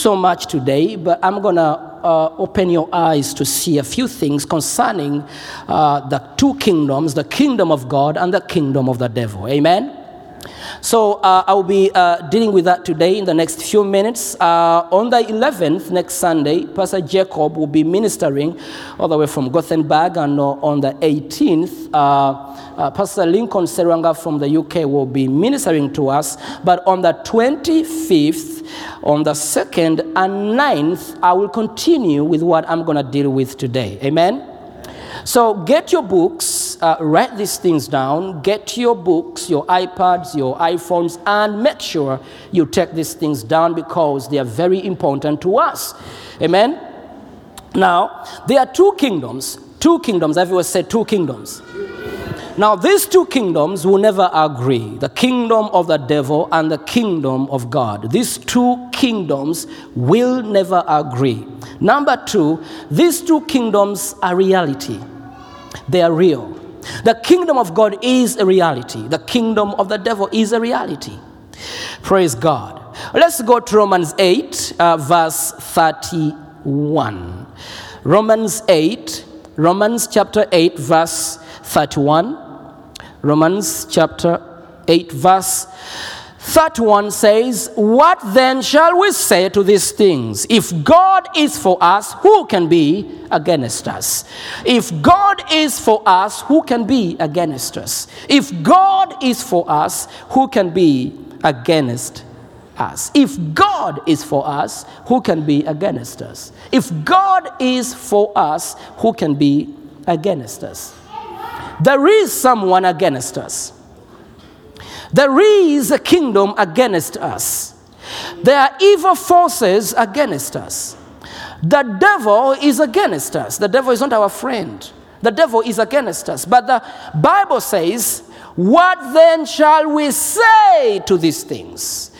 So much today, but I'm going to uh, open your eyes to see a few things concerning uh, the two kingdoms the kingdom of God and the kingdom of the devil. Amen? So uh, I'll be uh, dealing with that today in the next few minutes. Uh, on the 11th, next Sunday, Pastor Jacob will be ministering all the way from Gothenburg, and uh, on the 18th, uh, uh, Pastor Lincoln Serwanga from the UK will be ministering to us. But on the 25th, on the 2nd and 9th, I will continue with what I'm going to deal with today. Amen? So get your books, uh, write these things down, get your books, your iPads, your iPhones, and make sure you take these things down because they are very important to us. Amen? Now, there are two kingdoms. Two kingdoms. Everyone said two kingdoms. Now, these two kingdoms will never agree the kingdom of the devil and the kingdom of God. These two kingdoms will never agree. Number two, these two kingdoms are reality, they are real. The kingdom of God is a reality, the kingdom of the devil is a reality. Praise God. Let's go to Romans 8, uh, verse 31. Romans 8, Romans chapter 8, verse 31. Romans chapter 8, verse 31 says, What then shall we say to these things? If God is for us, who can be against us? If God is for us, who can be against us? If God is for us, who can be against us? If God is for us, who can be against us? If God is for us, who can be against us? There is someone against us. There is a kingdom against us. There are evil forces against us. The devil is against us. The devil is not our friend. The devil is against us. But the Bible says, What then shall we say to these things?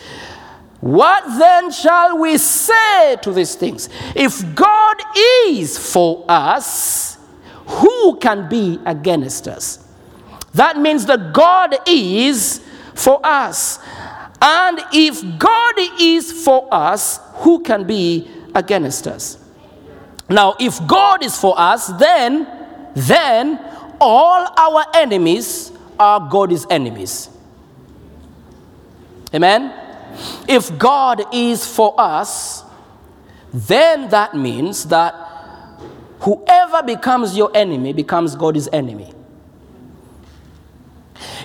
What then shall we say to these things? If God is for us, who can be against us? That means that God is for us. And if God is for us, who can be against us? Now, if God is for us, then then all our enemies are God's enemies. Amen. If God is for us, then that means that whoever becomes your enemy becomes God's enemy.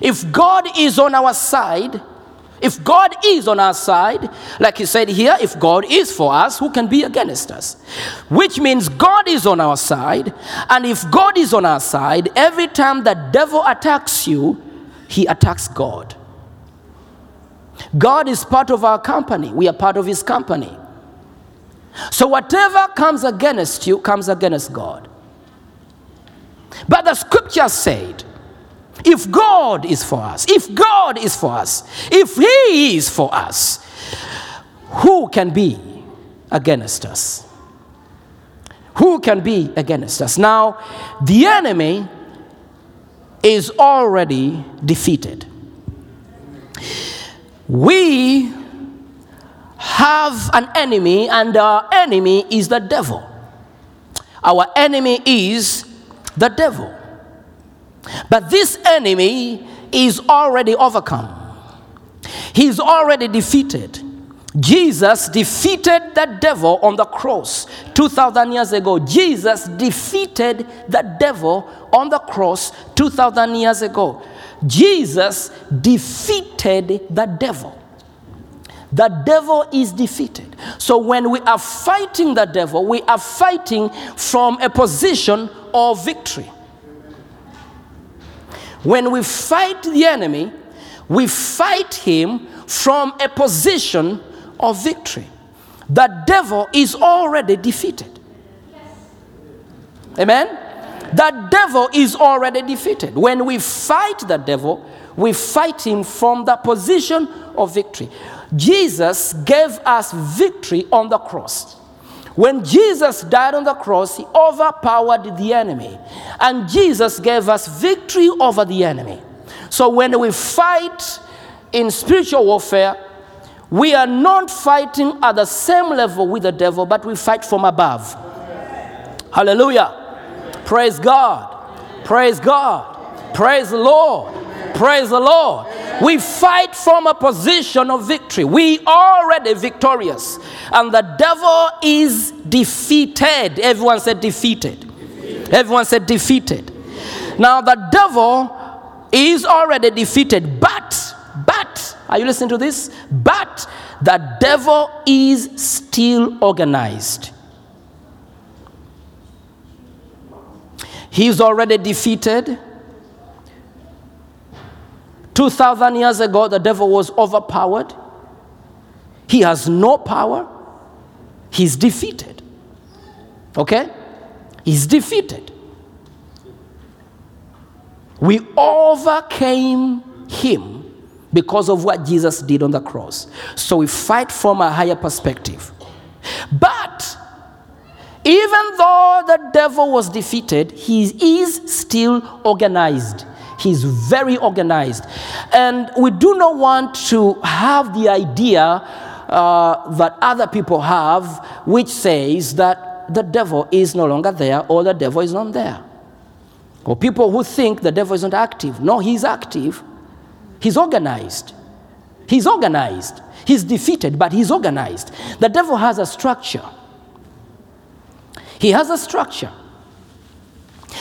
If God is on our side, if God is on our side, like he said here, if God is for us, who can be against us? Which means God is on our side, and if God is on our side, every time the devil attacks you, he attacks God. God is part of our company, we are part of his company. So whatever comes against you comes against God. But the scripture said, if God is for us, if God is for us, if He is for us, who can be against us? Who can be against us? Now, the enemy is already defeated. We have an enemy, and our enemy is the devil. Our enemy is the devil. But this enemy is already overcome. He's already defeated. Jesus defeated the devil on the cross 2,000 years ago. Jesus defeated the devil on the cross 2,000 years ago. Jesus defeated the devil. The devil is defeated. So when we are fighting the devil, we are fighting from a position of victory. When we fight the enemy, we fight him from a position of victory. The devil is already defeated. Amen? The devil is already defeated. When we fight the devil, we fight him from the position of victory. Jesus gave us victory on the cross. When Jesus died on the cross, he overpowered the enemy. And Jesus gave us victory over the enemy. So when we fight in spiritual warfare, we are not fighting at the same level with the devil, but we fight from above. Hallelujah. Praise God. Praise God. Praise the Lord. Praise the Lord. We fight from a position of victory. We already victorious. And the devil is defeated. Everyone said defeated. Everyone said defeated. Now the devil is already defeated, but, but, are you listening to this? But the devil is still organized. He's already defeated. 2,000 years ago, the devil was overpowered. He has no power. He's defeated. Okay? He's defeated. We overcame him because of what Jesus did on the cross. So we fight from a higher perspective. But even though the devil was defeated, he is still organized. He's very organized. And we do not want to have the idea uh, that other people have, which says that the devil is no longer there or the devil is not there. Or people who think the devil is not active. No, he's active. He's organized. He's organized. He's defeated, but he's organized. The devil has a structure. He has a structure.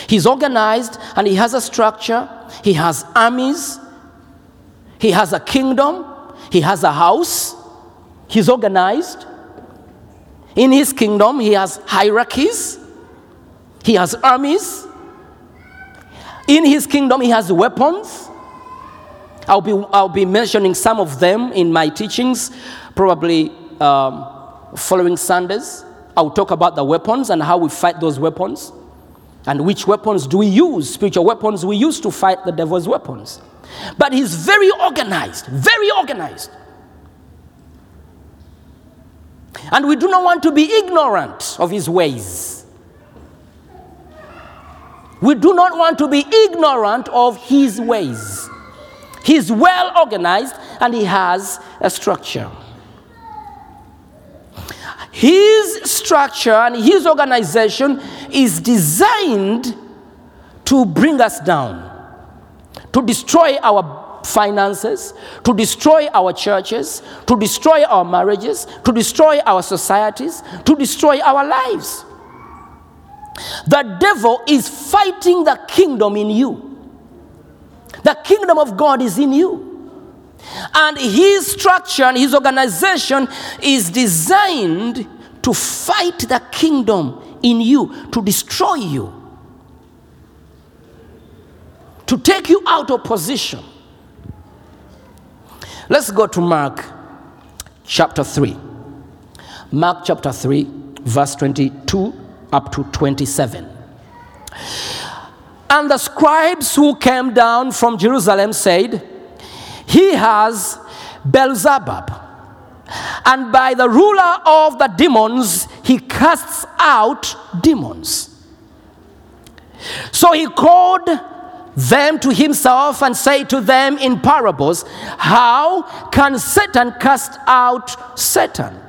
He's organized and he has a structure. He has armies. He has a kingdom. He has a house. He's organized. In his kingdom, he has hierarchies. He has armies. In his kingdom, he has weapons. I'll be, I'll be mentioning some of them in my teachings, probably um, following Sundays. I'll talk about the weapons and how we fight those weapons. And which weapons do we use? Spiritual weapons we use to fight the devil's weapons. But he's very organized, very organized. And we do not want to be ignorant of his ways. We do not want to be ignorant of his ways. He's well organized and he has a structure. His structure and his organization is designed to bring us down, to destroy our finances, to destroy our churches, to destroy our marriages, to destroy our societies, to destroy our lives. The devil is fighting the kingdom in you. The kingdom of God is in you. And his structure and his organization is designed to fight the kingdom in you, to destroy you, to take you out of position. Let's go to Mark chapter 3. Mark chapter 3, verse 22 up to 27. And the scribes who came down from Jerusalem said, He has Beelzebub, and by the ruler of the demons, he casts out demons. So he called them to himself and said to them in parables, How can Satan cast out Satan?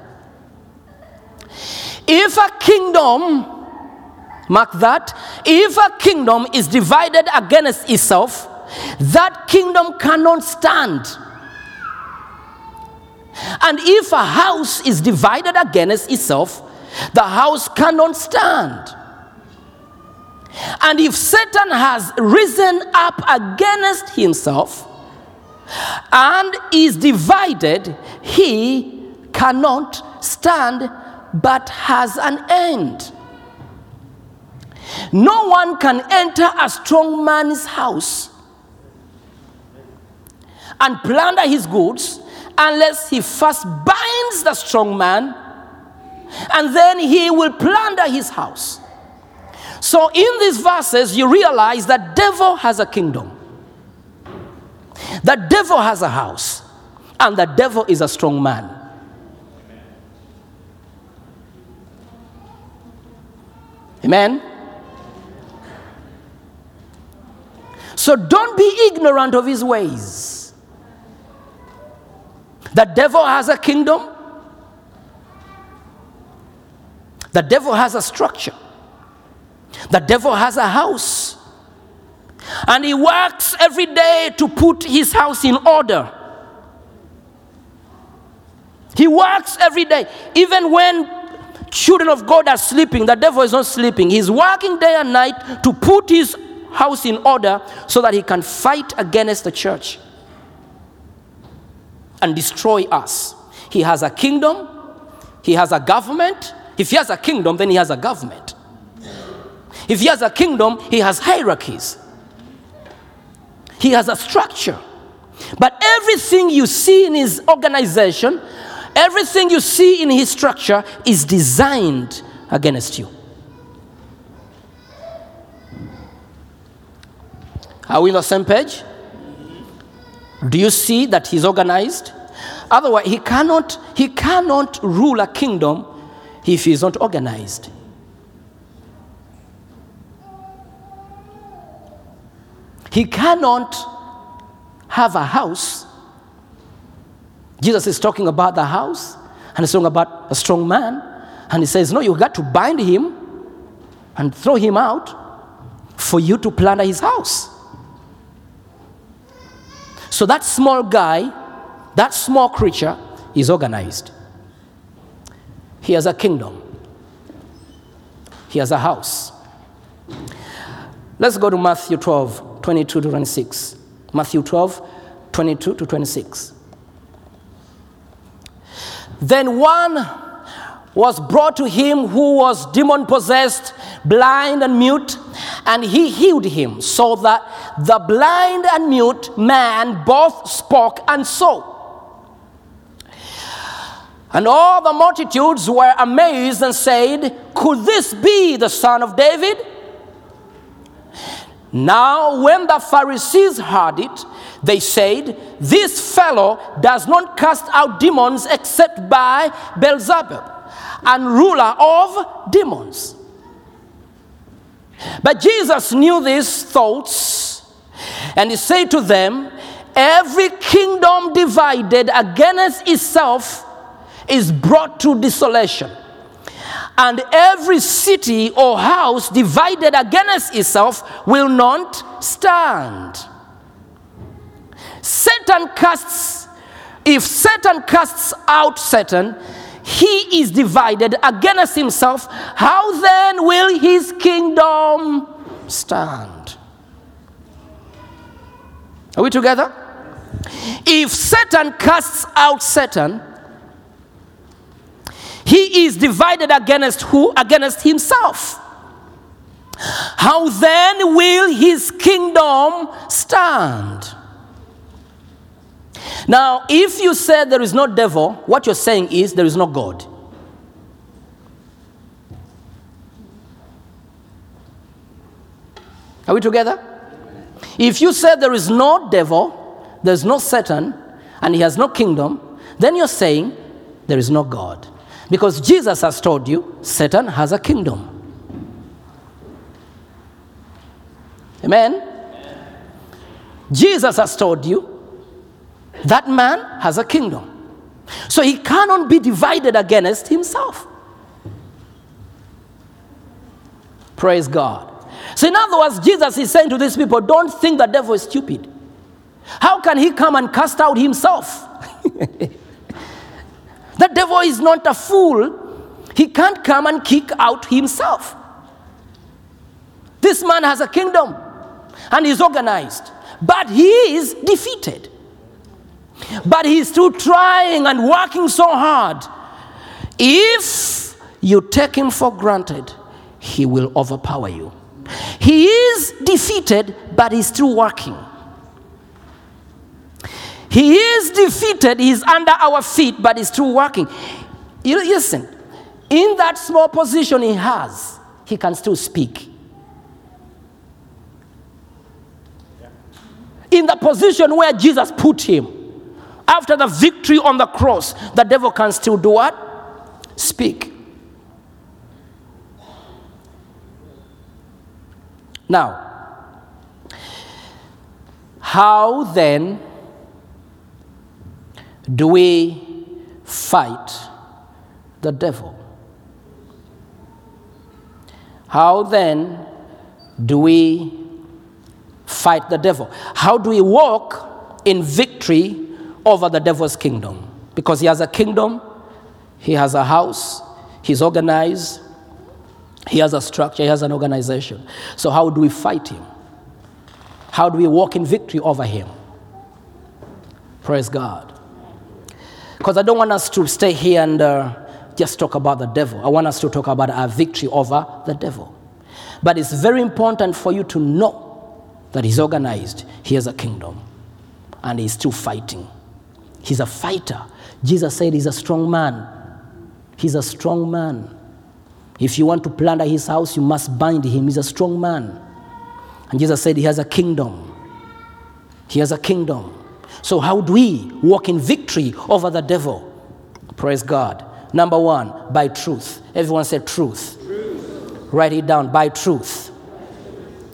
If a kingdom Mark that. If a kingdom is divided against itself, that kingdom cannot stand. And if a house is divided against itself, the house cannot stand. And if Satan has risen up against himself and is divided, he cannot stand but has an end. No one can enter a strong man's house and plunder his goods unless he first binds the strong man and then he will plunder his house. So in these verses, you realize that devil has a kingdom. The devil has a house, and the devil is a strong man. Amen. So don't be ignorant of his ways. The devil has a kingdom. The devil has a structure. The devil has a house. And he works every day to put his house in order. He works every day. Even when children of God are sleeping, the devil is not sleeping. He's working day and night to put his house in order so that he can fight against the church and destroy us. He has a kingdom, he has a government. If he has a kingdom, then he has a government. If he has a kingdom, he has hierarchies. He has a structure. But everything you see in his organization, everything you see in his structure is designed against you. Are we on the same page? Do you see that he's organized? Otherwise, he cannot, he cannot rule a kingdom if he is not organized. He cannot have a house. Jesus is talking about the house and he's talking about a strong man. And he says, No, you got to bind him and throw him out for you to plunder his house. So that small guy, that small creature, is organized. He has a kingdom, he has a house. Let's go to Matthew 12, 22 to 26. Matthew 12, 22 to 26. Then one was brought to him who was demon possessed, blind and mute, and he healed him, so that the blind and mute man both spoke and saw. And all the multitudes were amazed and said, Could this be the son of David? Now, when the Pharisees heard it, they said, This fellow does not cast out demons except by Beelzebub, and ruler of demons. But Jesus knew these thoughts, and he said to them, Every kingdom divided against itself is brought to desolation and every city or house divided against itself will not stand. Satan casts, if Satan casts out Satan, he is divided against himself. How then will his kingdom stand? Are we together? If Satan casts out Satan, he is divided against who? Against himself. How then will his kingdom stand? Now, if you say there is no devil, what you're saying is there is no God. Are we together? If you say there is no devil, there's no Satan, and he has no kingdom, then you're saying there is no God. Because Jesus has told you Satan has a kingdom. Amen? Jesus has told you that man has a kingdom. So he cannot be divided against himself. Praise God. So, in other words, Jesus is saying to these people, don't think the devil is stupid. How can he come and cast out himself? The devil is not a fool. He can't come and kick out himself. This man has a kingdom and is organized, but he is defeated. But he's still trying and working so hard. If you take him for granted, he will overpower you. He is defeated, but he's still working. He is defeated, he's under our feet, but he's still working. You listen, in that small position he has, he can still speak. In the position where Jesus put him, after the victory on the cross, the devil can still do what? Speak. Now, how then do we fight the devil? How then do we fight the devil? How do we walk in victory over the devil's kingdom? Because he has a kingdom, he has a house, he's organized, he has a structure, he has an organization. So, how do we fight him? How do we walk in victory over him? Praise God. Because I don't want us to stay here and uh, just talk about the devil. I want us to talk about our victory over the devil. But it's very important for you to know that he's organized, he has a kingdom, and he's still fighting. He's a fighter. Jesus said he's a strong man. He's a strong man. If you want to plunder his house, you must bind him. He's a strong man. And Jesus said he has a kingdom. He has a kingdom. So, how do we walk in victory over the devil? Praise God. Number one, by truth. Everyone said truth. Write it down by truth.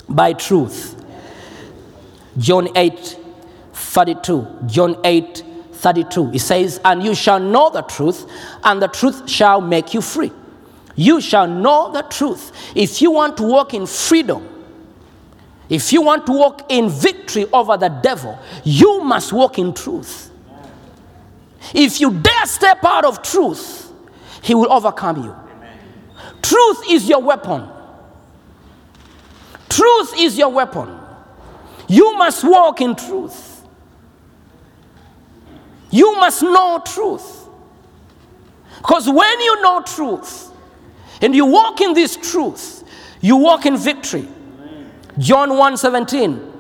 By truth. John 8 32. John 8 32. It says, And you shall know the truth, and the truth shall make you free. You shall know the truth. If you want to walk in freedom, if you want to walk in victory over the devil, you must walk in truth. If you dare step out of truth, he will overcome you. Truth is your weapon. Truth is your weapon. You must walk in truth. You must know truth. Because when you know truth and you walk in this truth, you walk in victory. John 1 17.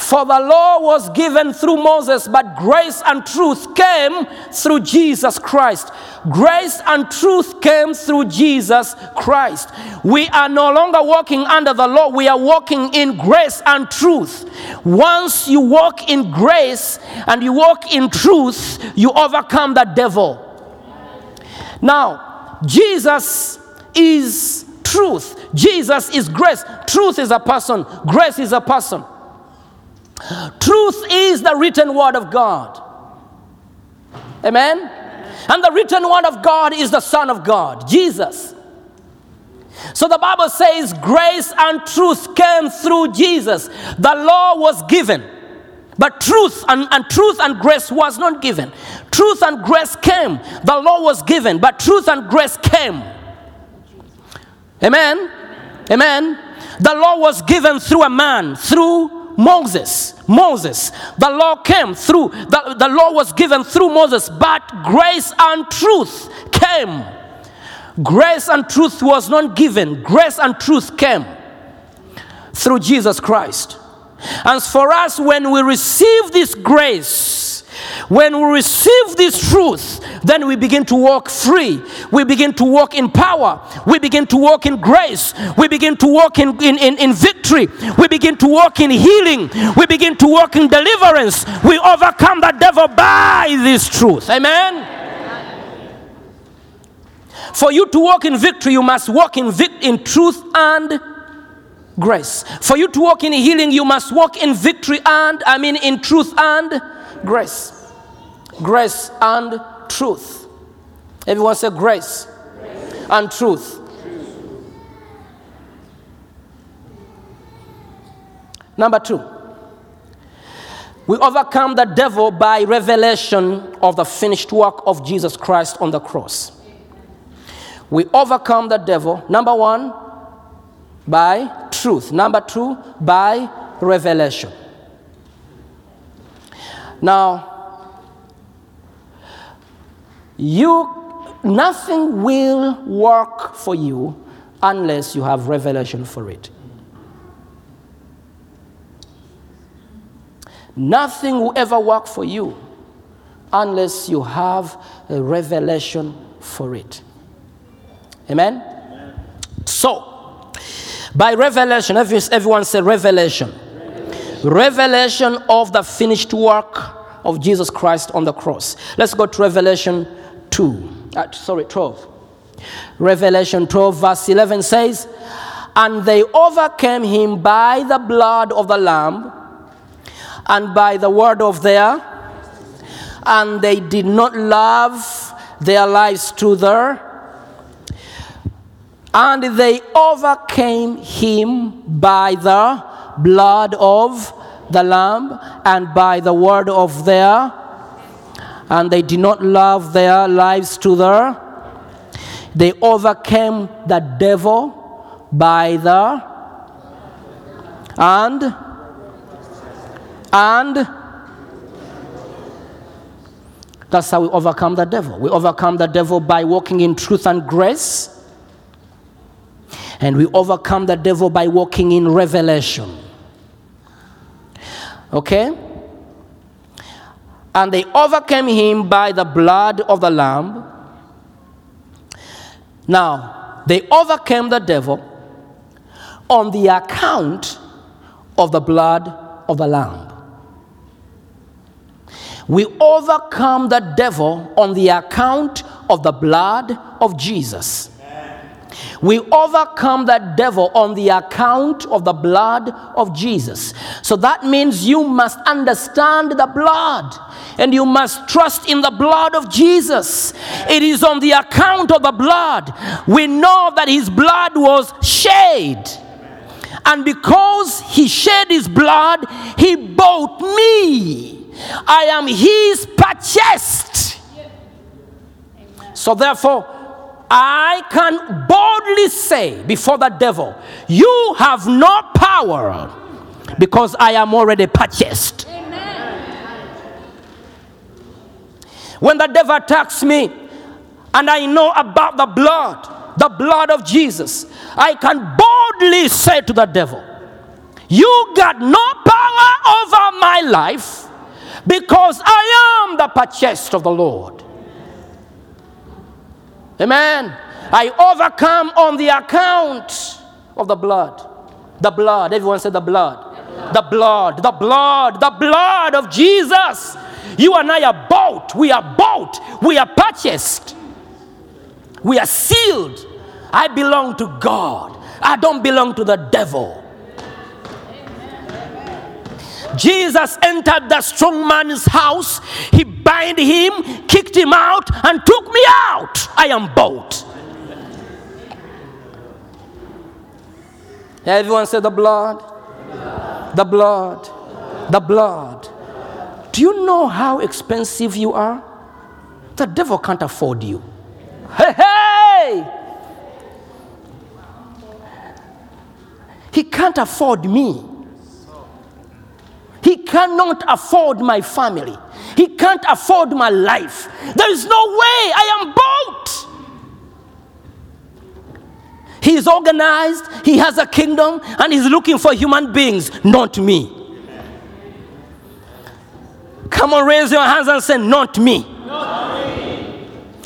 For the law was given through Moses, but grace and truth came through Jesus Christ. Grace and truth came through Jesus Christ. We are no longer walking under the law, we are walking in grace and truth. Once you walk in grace and you walk in truth, you overcome the devil. Now, Jesus is truth. Jesus is grace. Truth is a person. Grace is a person. Truth is the written word of God. Amen? And the written word of God is the Son of God, Jesus. So the Bible says grace and truth came through Jesus. The law was given, but truth and, and truth and grace was not given. Truth and grace came. The law was given, but truth and grace came. Amen. Amen. The law was given through a man, through Moses. Moses. The law came through, the, the law was given through Moses, but grace and truth came. Grace and truth was not given, grace and truth came through Jesus Christ. And for us, when we receive this grace, when we receive this truth, then we begin to walk free. We begin to walk in power. We begin to walk in grace. We begin to walk in, in, in, in victory. We begin to walk in healing. We begin to walk in deliverance. We overcome the devil by this truth. Amen. For you to walk in victory, you must walk in, vic- in truth and grace. For you to walk in healing, you must walk in victory and, I mean, in truth and grace. Grace and truth. Everyone say grace, and truth. Number two, we overcome the devil by revelation of the finished work of Jesus Christ on the cross. We overcome the devil, number one, by truth. Number two, by revelation. Now, you, nothing will work for you unless you have revelation for it. Nothing will ever work for you unless you have a revelation for it. Amen? So, By revelation, everyone say revelation. Revelation of the finished work of Jesus Christ on the cross. Let's go to Revelation 2. Uh, sorry, 12. Revelation 12, verse 11 says, And they overcame him by the blood of the Lamb and by the word of their, and they did not love their lives to their, and they overcame him by the blood of the Lamb and by the word of their, and they did not love their lives to their, they overcame the devil by the, and, and, that's how we overcome the devil. We overcome the devil by walking in truth and grace. And we overcome the devil by walking in revelation. Okay? And they overcame him by the blood of the Lamb. Now, they overcame the devil on the account of the blood of the Lamb. We overcome the devil on the account of the blood of Jesus. We overcome that devil on the account of the blood of Jesus. So that means you must understand the blood and you must trust in the blood of Jesus. It is on the account of the blood. We know that his blood was shed. And because he shed his blood, he bought me. I am his purchased. So therefore, I can boldly say before the devil, You have no power because I am already purchased. When the devil attacks me and I know about the blood, the blood of Jesus, I can boldly say to the devil, You got no power over my life because I am the purchased of the Lord. Amen. I overcome on the account of the blood. The blood. Everyone said the blood. The blood. The blood. The blood of Jesus. You and I are bought. We are bought. We are purchased. We are sealed. I belong to God. I don't belong to the devil. Jesus entered the strong man's house. He bind him, kicked him out, and took me out. I am bought. Everyone said the blood, the blood, the blood. Do you know how expensive you are? The devil can't afford you. Hey, hey! He can't afford me. He cannot afford my family. He can't afford my life. There is no way I am bought. He is organized, he has a kingdom, and he's looking for human beings, not me. Come on, raise your hands and say, Not me.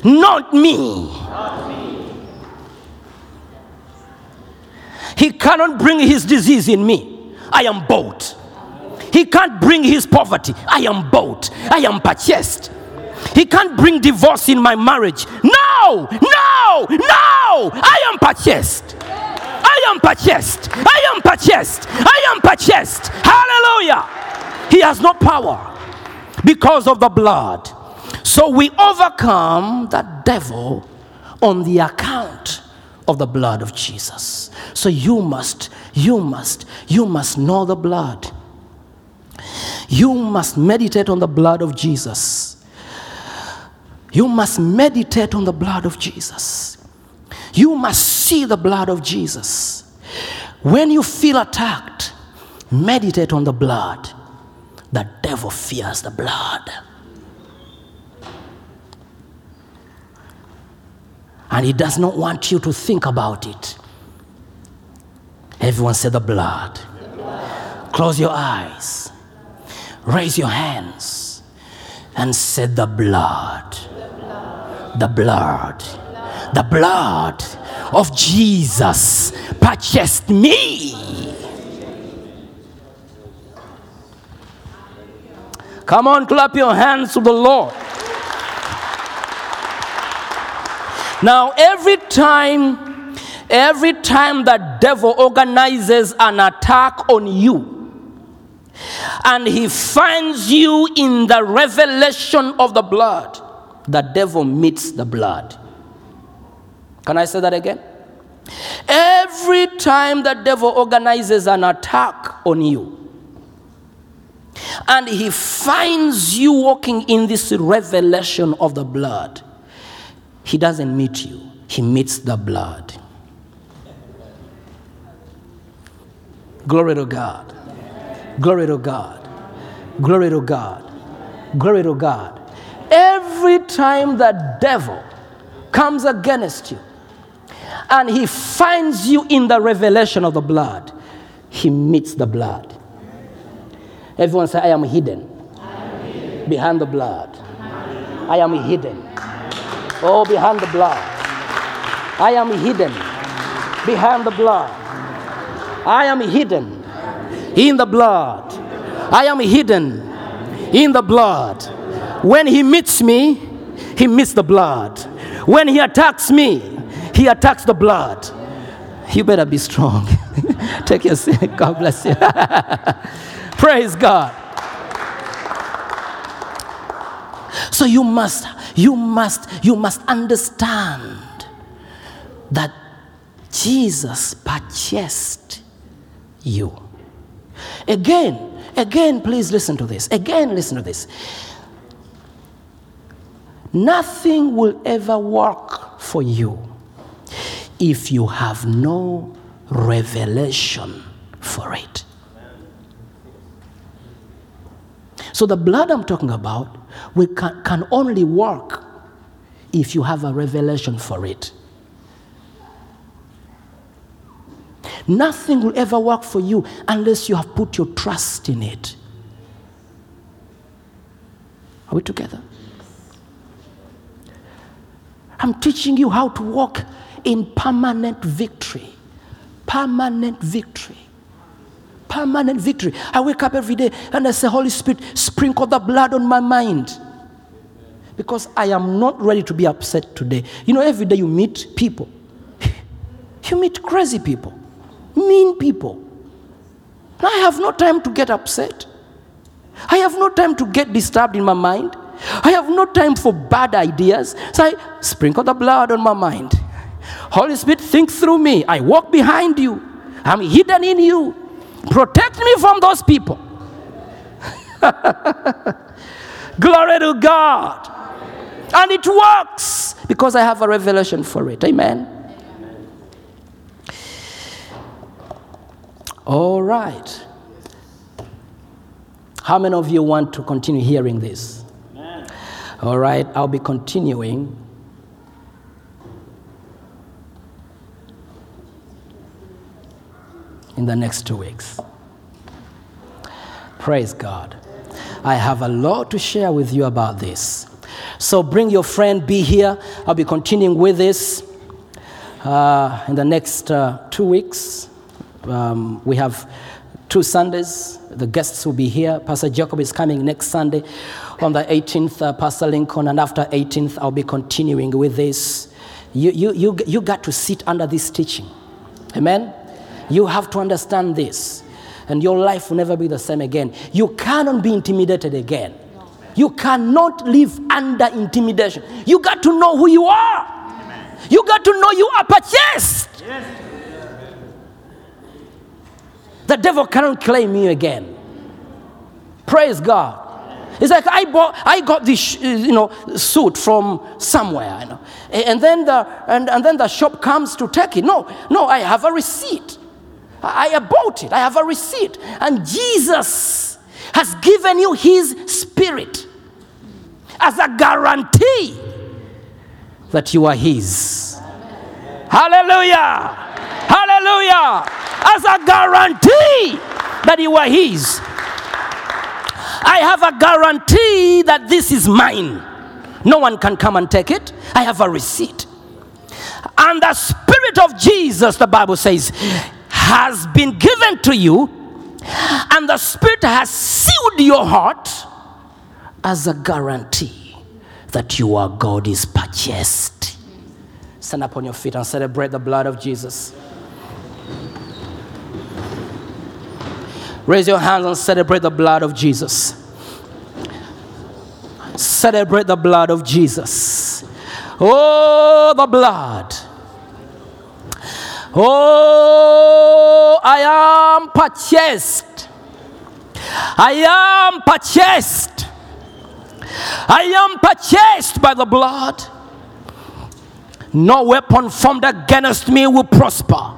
Not me. He cannot bring his disease in me. I am bought. He can't bring his poverty. I am bought. I am purchased. He can't bring divorce in my marriage. No, no, no. I am purchased. I am purchased. I am purchased. I am purchased. Hallelujah. He has no power because of the blood. So we overcome the devil on the account of the blood of Jesus. So you must, you must, you must know the blood. You must meditate on the blood of Jesus. You must meditate on the blood of Jesus. You must see the blood of Jesus. When you feel attacked, meditate on the blood. The devil fears the blood. And he does not want you to think about it. Everyone say the blood. Close your eyes. Raise your hands and say the blood. The blood. The blood of Jesus purchased me. Come on, clap your hands to the Lord. Now, every time, every time the devil organizes an attack on you, and he finds you in the revelation of the blood, the devil meets the blood. Can I say that again? Every time the devil organizes an attack on you, and he finds you walking in this revelation of the blood, he doesn't meet you, he meets the blood. Glory to God. Glory to God. Glory to God. Glory to God. Every time the devil comes against you and he finds you in the revelation of the blood, he meets the blood. Everyone say, I am hidden, behind the blood. I am hidden. Oh, behind the blood. I am hidden behind the blood. I am hidden in the blood. I am hidden in the blood. When he meets me, he meets the blood. When he attacks me, he attacks the blood. You better be strong. Take your seat. God bless you. Praise God. So you must, you must, you must understand that Jesus purchased you. Again, again, please listen to this. Again, listen to this. Nothing will ever work for you if you have no revelation for it. So, the blood I'm talking about we can, can only work if you have a revelation for it. Nothing will ever work for you unless you have put your trust in it. Are we together? I'm teaching you how to walk in permanent victory. Permanent victory. Permanent victory. I wake up every day and I say, Holy Spirit, sprinkle the blood on my mind. Because I am not ready to be upset today. You know, every day you meet people, you meet crazy people, mean people. I have no time to get upset. I have no time to get disturbed in my mind. I have no time for bad ideas. So I sprinkle the blood on my mind. Holy Spirit, think through me. I walk behind you. I'm hidden in you. Protect me from those people. Glory to God. And it works because I have a revelation for it. Amen. All right. How many of you want to continue hearing this? All right, I'll be continuing. In the next two weeks. Praise God. I have a lot to share with you about this. So bring your friend, be here. I'll be continuing with this uh, in the next uh, two weeks. Um, we have two Sundays. The guests will be here. Pastor Jacob is coming next Sunday on the 18th, uh, Pastor Lincoln, and after 18th, I'll be continuing with this. You, you, you, you got to sit under this teaching. Amen? You have to understand this, and your life will never be the same again. You cannot be intimidated again. You cannot live under intimidation. You got to know who you are. You got to know you are purchased. The devil cannot claim you again. Praise God. It's like I bought, I got this, uh, you know, suit from somewhere, you know, and then the and, and then the shop comes to take it. No, no, I have a receipt. I, I bought it. I have a receipt, and Jesus has given you His Spirit as a guarantee that you are His. Hallelujah! Hallelujah! As a guarantee that you are His. I have a guarantee that this is mine. No one can come and take it. I have a receipt. And the Spirit of Jesus, the Bible says, has been given to you, and the Spirit has sealed your heart as a guarantee that you are God is purchased. Stand up on your feet and celebrate the blood of Jesus. Raise your hands and celebrate the blood of Jesus. Celebrate the blood of Jesus. Oh, the blood. Oh, I am purchased. I am purchased. I am purchased by the blood. No weapon formed against me will prosper.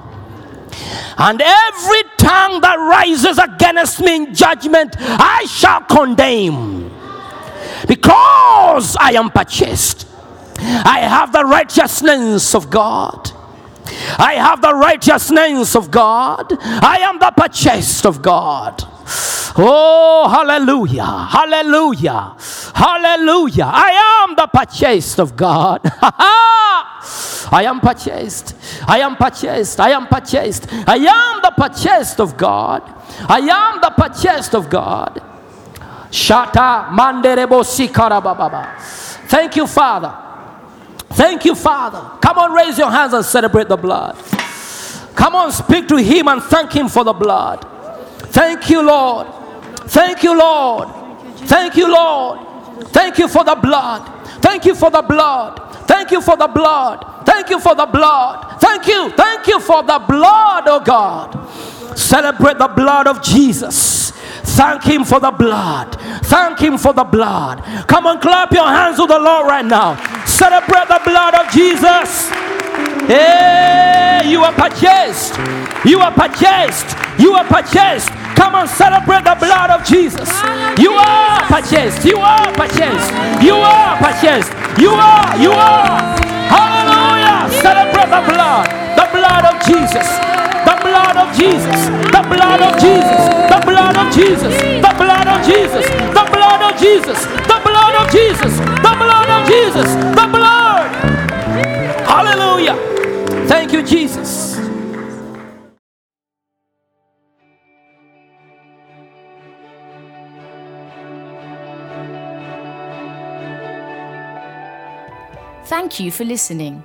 And every tongue that rises against me in judgment, I shall condemn. Because I am purchased, I have the righteousness of God. I have the righteousness of God. I am the purchased of God. Oh, hallelujah, hallelujah, hallelujah. I am the purchased of God. I am purchased. I am purchased. I am purchased. I am the purchased of God. I am the purchased of God. Shata manderebo sikarababa. Thank you, Father. Thank you, Father. Come on, raise your hands and celebrate the blood. Come on, speak to Him and thank Him for the blood. Thank you, Lord. Thank you, Lord. Thank you, Lord. Thank you for the blood. Thank you for the blood. Thank you for the blood. Thank you for the blood. Thank you. Thank you for the blood, oh God. Celebrate the blood of Jesus. Thank Him for the blood. Thank Him for the blood. Come and clap your hands to the Lord right now. Celebrate the blood of Jesus. Hey, you are purchased. You are purchased. You are purchased. Come and celebrate the blood of Jesus. You are purchased. You are purchased. You are purchased. You are. You are. The blood. The blood of Jesus. The blood of Jesus. The blood of Jesus. The blood of Jesus. The blood of Jesus. The blood of Jesus. The blood of Jesus. The blood of Jesus. The blood. Hallelujah. Thank you, Jesus. Thank you for listening.